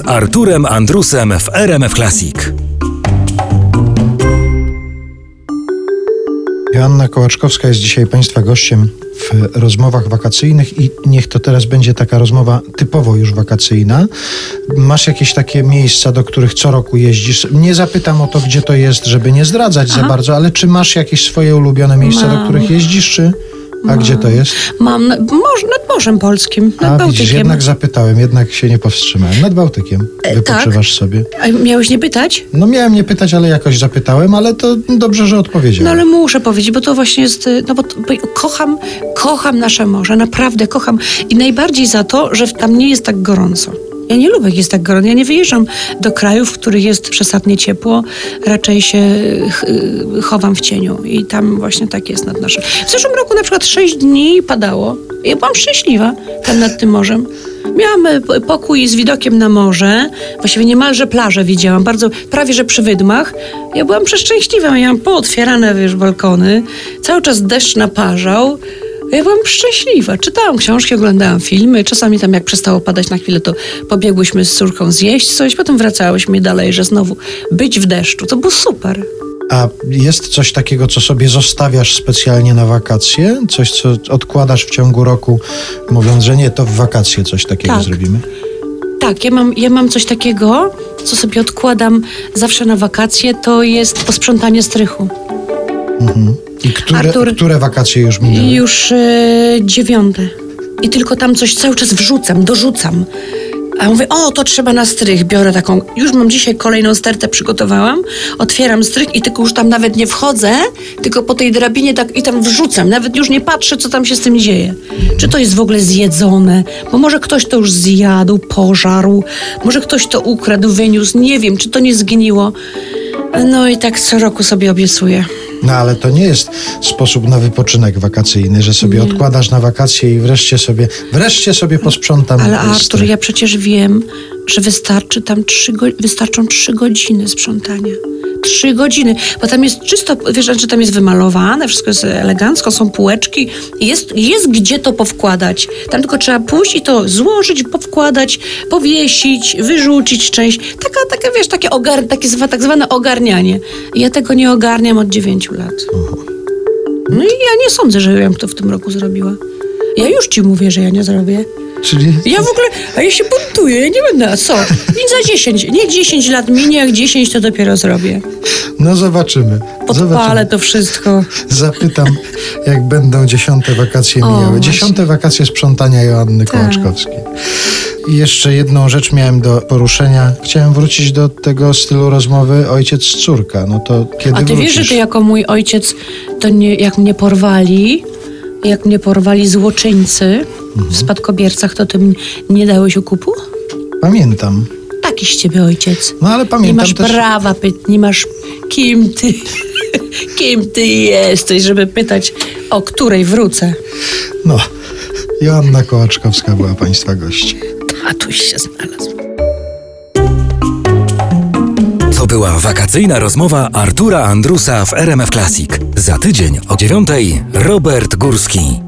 Z Arturem Andrusem w RMF Classic. Joanna Kołaczkowska jest dzisiaj Państwa gościem w rozmowach wakacyjnych i niech to teraz będzie taka rozmowa typowo już wakacyjna. Masz jakieś takie miejsca, do których co roku jeździsz? Nie zapytam o to, gdzie to jest, żeby nie zdradzać za bardzo, ale czy masz jakieś swoje ulubione miejsca, do Mam. których jeździsz, czy... A gdzie to jest? Mam nad Morzem Polskim, nad A Bałtykiem. widzisz, jednak zapytałem, jednak się nie powstrzymałem. Nad Bałtykiem E, wypoczywasz sobie. A miałeś nie pytać? No miałem nie pytać, ale jakoś zapytałem, ale to dobrze, że odpowiedziałem. No ale muszę powiedzieć, bo to właśnie jest, y, no bo, bo kocham, kocham nasze morze, naprawdę kocham. I najbardziej za to, że tam nie jest tak gorąco. Ja nie lubię, jak jest tak gorąco. Ja nie wyjeżdżam do krajów, w których jest przesadnie ciepło. Raczej się y, chowam w cieniu. I tam właśnie tak jest nad naszym. W zeszłym roku na przykład sześć dni padało. Ja byłam szczęśliwa tam nad tym morzem. Miałam e, pokój z widokiem na morze, właściwie niemalże plażę widziałam, bardzo, prawie że przy wydmach. Ja byłam przeszczęśliwa, miałam pootwierane, wiesz, balkony, cały czas deszcz naparzał. Ja byłam szczęśliwa. Czytałam książki, oglądałam filmy. Czasami tam jak przestało padać na chwilę, to pobiegłyśmy z córką zjeść coś, potem wracałyśmy dalej, że znowu być w deszczu. To było super. A jest coś takiego, co sobie zostawiasz specjalnie na wakacje? Coś, co odkładasz w ciągu roku, mówiąc, że nie, to w wakacje coś takiego Tak. zrobimy? Tak, ja mam, ja mam coś takiego, co sobie odkładam zawsze na wakacje, to jest posprzątanie strychu. I które, Artur- które wakacje już minęły? Już e, dziewiąte. I tylko tam coś cały czas wrzucam, dorzucam. A mówię, o, to trzeba na strych. Biorę taką, już mam dzisiaj kolejną stertę przygotowałam, otwieram strych i tylko już tam nawet nie wchodzę, tylko po tej drabinie tak i tam wrzucam. Nawet już nie patrzę, co tam się z tym dzieje. Czy to jest w ogóle zjedzone? Bo może ktoś to już zjadł, pożarł, może ktoś to ukradł, wyniósł, nie wiem, czy to nie zgniło. No i tak co roku sobie obiecuję. No ale to nie jest sposób na wypoczynek wakacyjny, że sobie odkładasz na wakacje i wreszcie sobie, wreszcie sobie posprzątam. Ale. Artur, ja przecież wiem, że wystarczy tam trzy wystarczą trzy godziny sprzątania. Trzy godziny, bo tam jest czysto, wiesz, że tam jest wymalowane, wszystko jest elegancko, są półeczki, jest, jest gdzie to powkładać. Tam tylko trzeba pójść i to złożyć, powkładać, powiesić, wyrzucić część. Taka, taka wiesz, takie, ogar, takie tak zwane ogarnianie. Ja tego nie ogarniam od dziewięciu lat. No i ja nie sądzę, że ja bym to w tym roku zrobiła. Ja już ci mówię, że ja nie zrobię. Czyli Ja w ogóle, a ja się buntuję, ja nie będę, a co? I za 10, nie 10 lat minie, jak 10 to dopiero zrobię. no zobaczymy. Podpalę zobaczymy. to wszystko. Zapytam, jak będą dziesiąte wakacje O, mijały. Dziesiąte wakacje sprzątania Joanny Tak. Kołaczkowskiej. I jeszcze jedną rzecz miałem do poruszenia. Chciałem wrócić do tego stylu rozmowy ojciec-córka. No to kiedy A ty wrócisz? wiesz, że ty jako mój ojciec, to nie, jak mnie porwali, jak mnie porwali złoczyńcy w spadkobiercach, to ty m- nie dałeś okupu? Pamiętam. Taki z ciebie ojciec. No ale Nie pamiętam masz też... prawa pytać, nie masz kim ty, kim ty jesteś, żeby pytać, o której wrócę. No, Joanna Kołaczkowska była państwa gościem. Tatuś się znalazł. To była wakacyjna rozmowa Artura Andrusa w RMF Classic. Za tydzień o dziewiątej Robert Górski.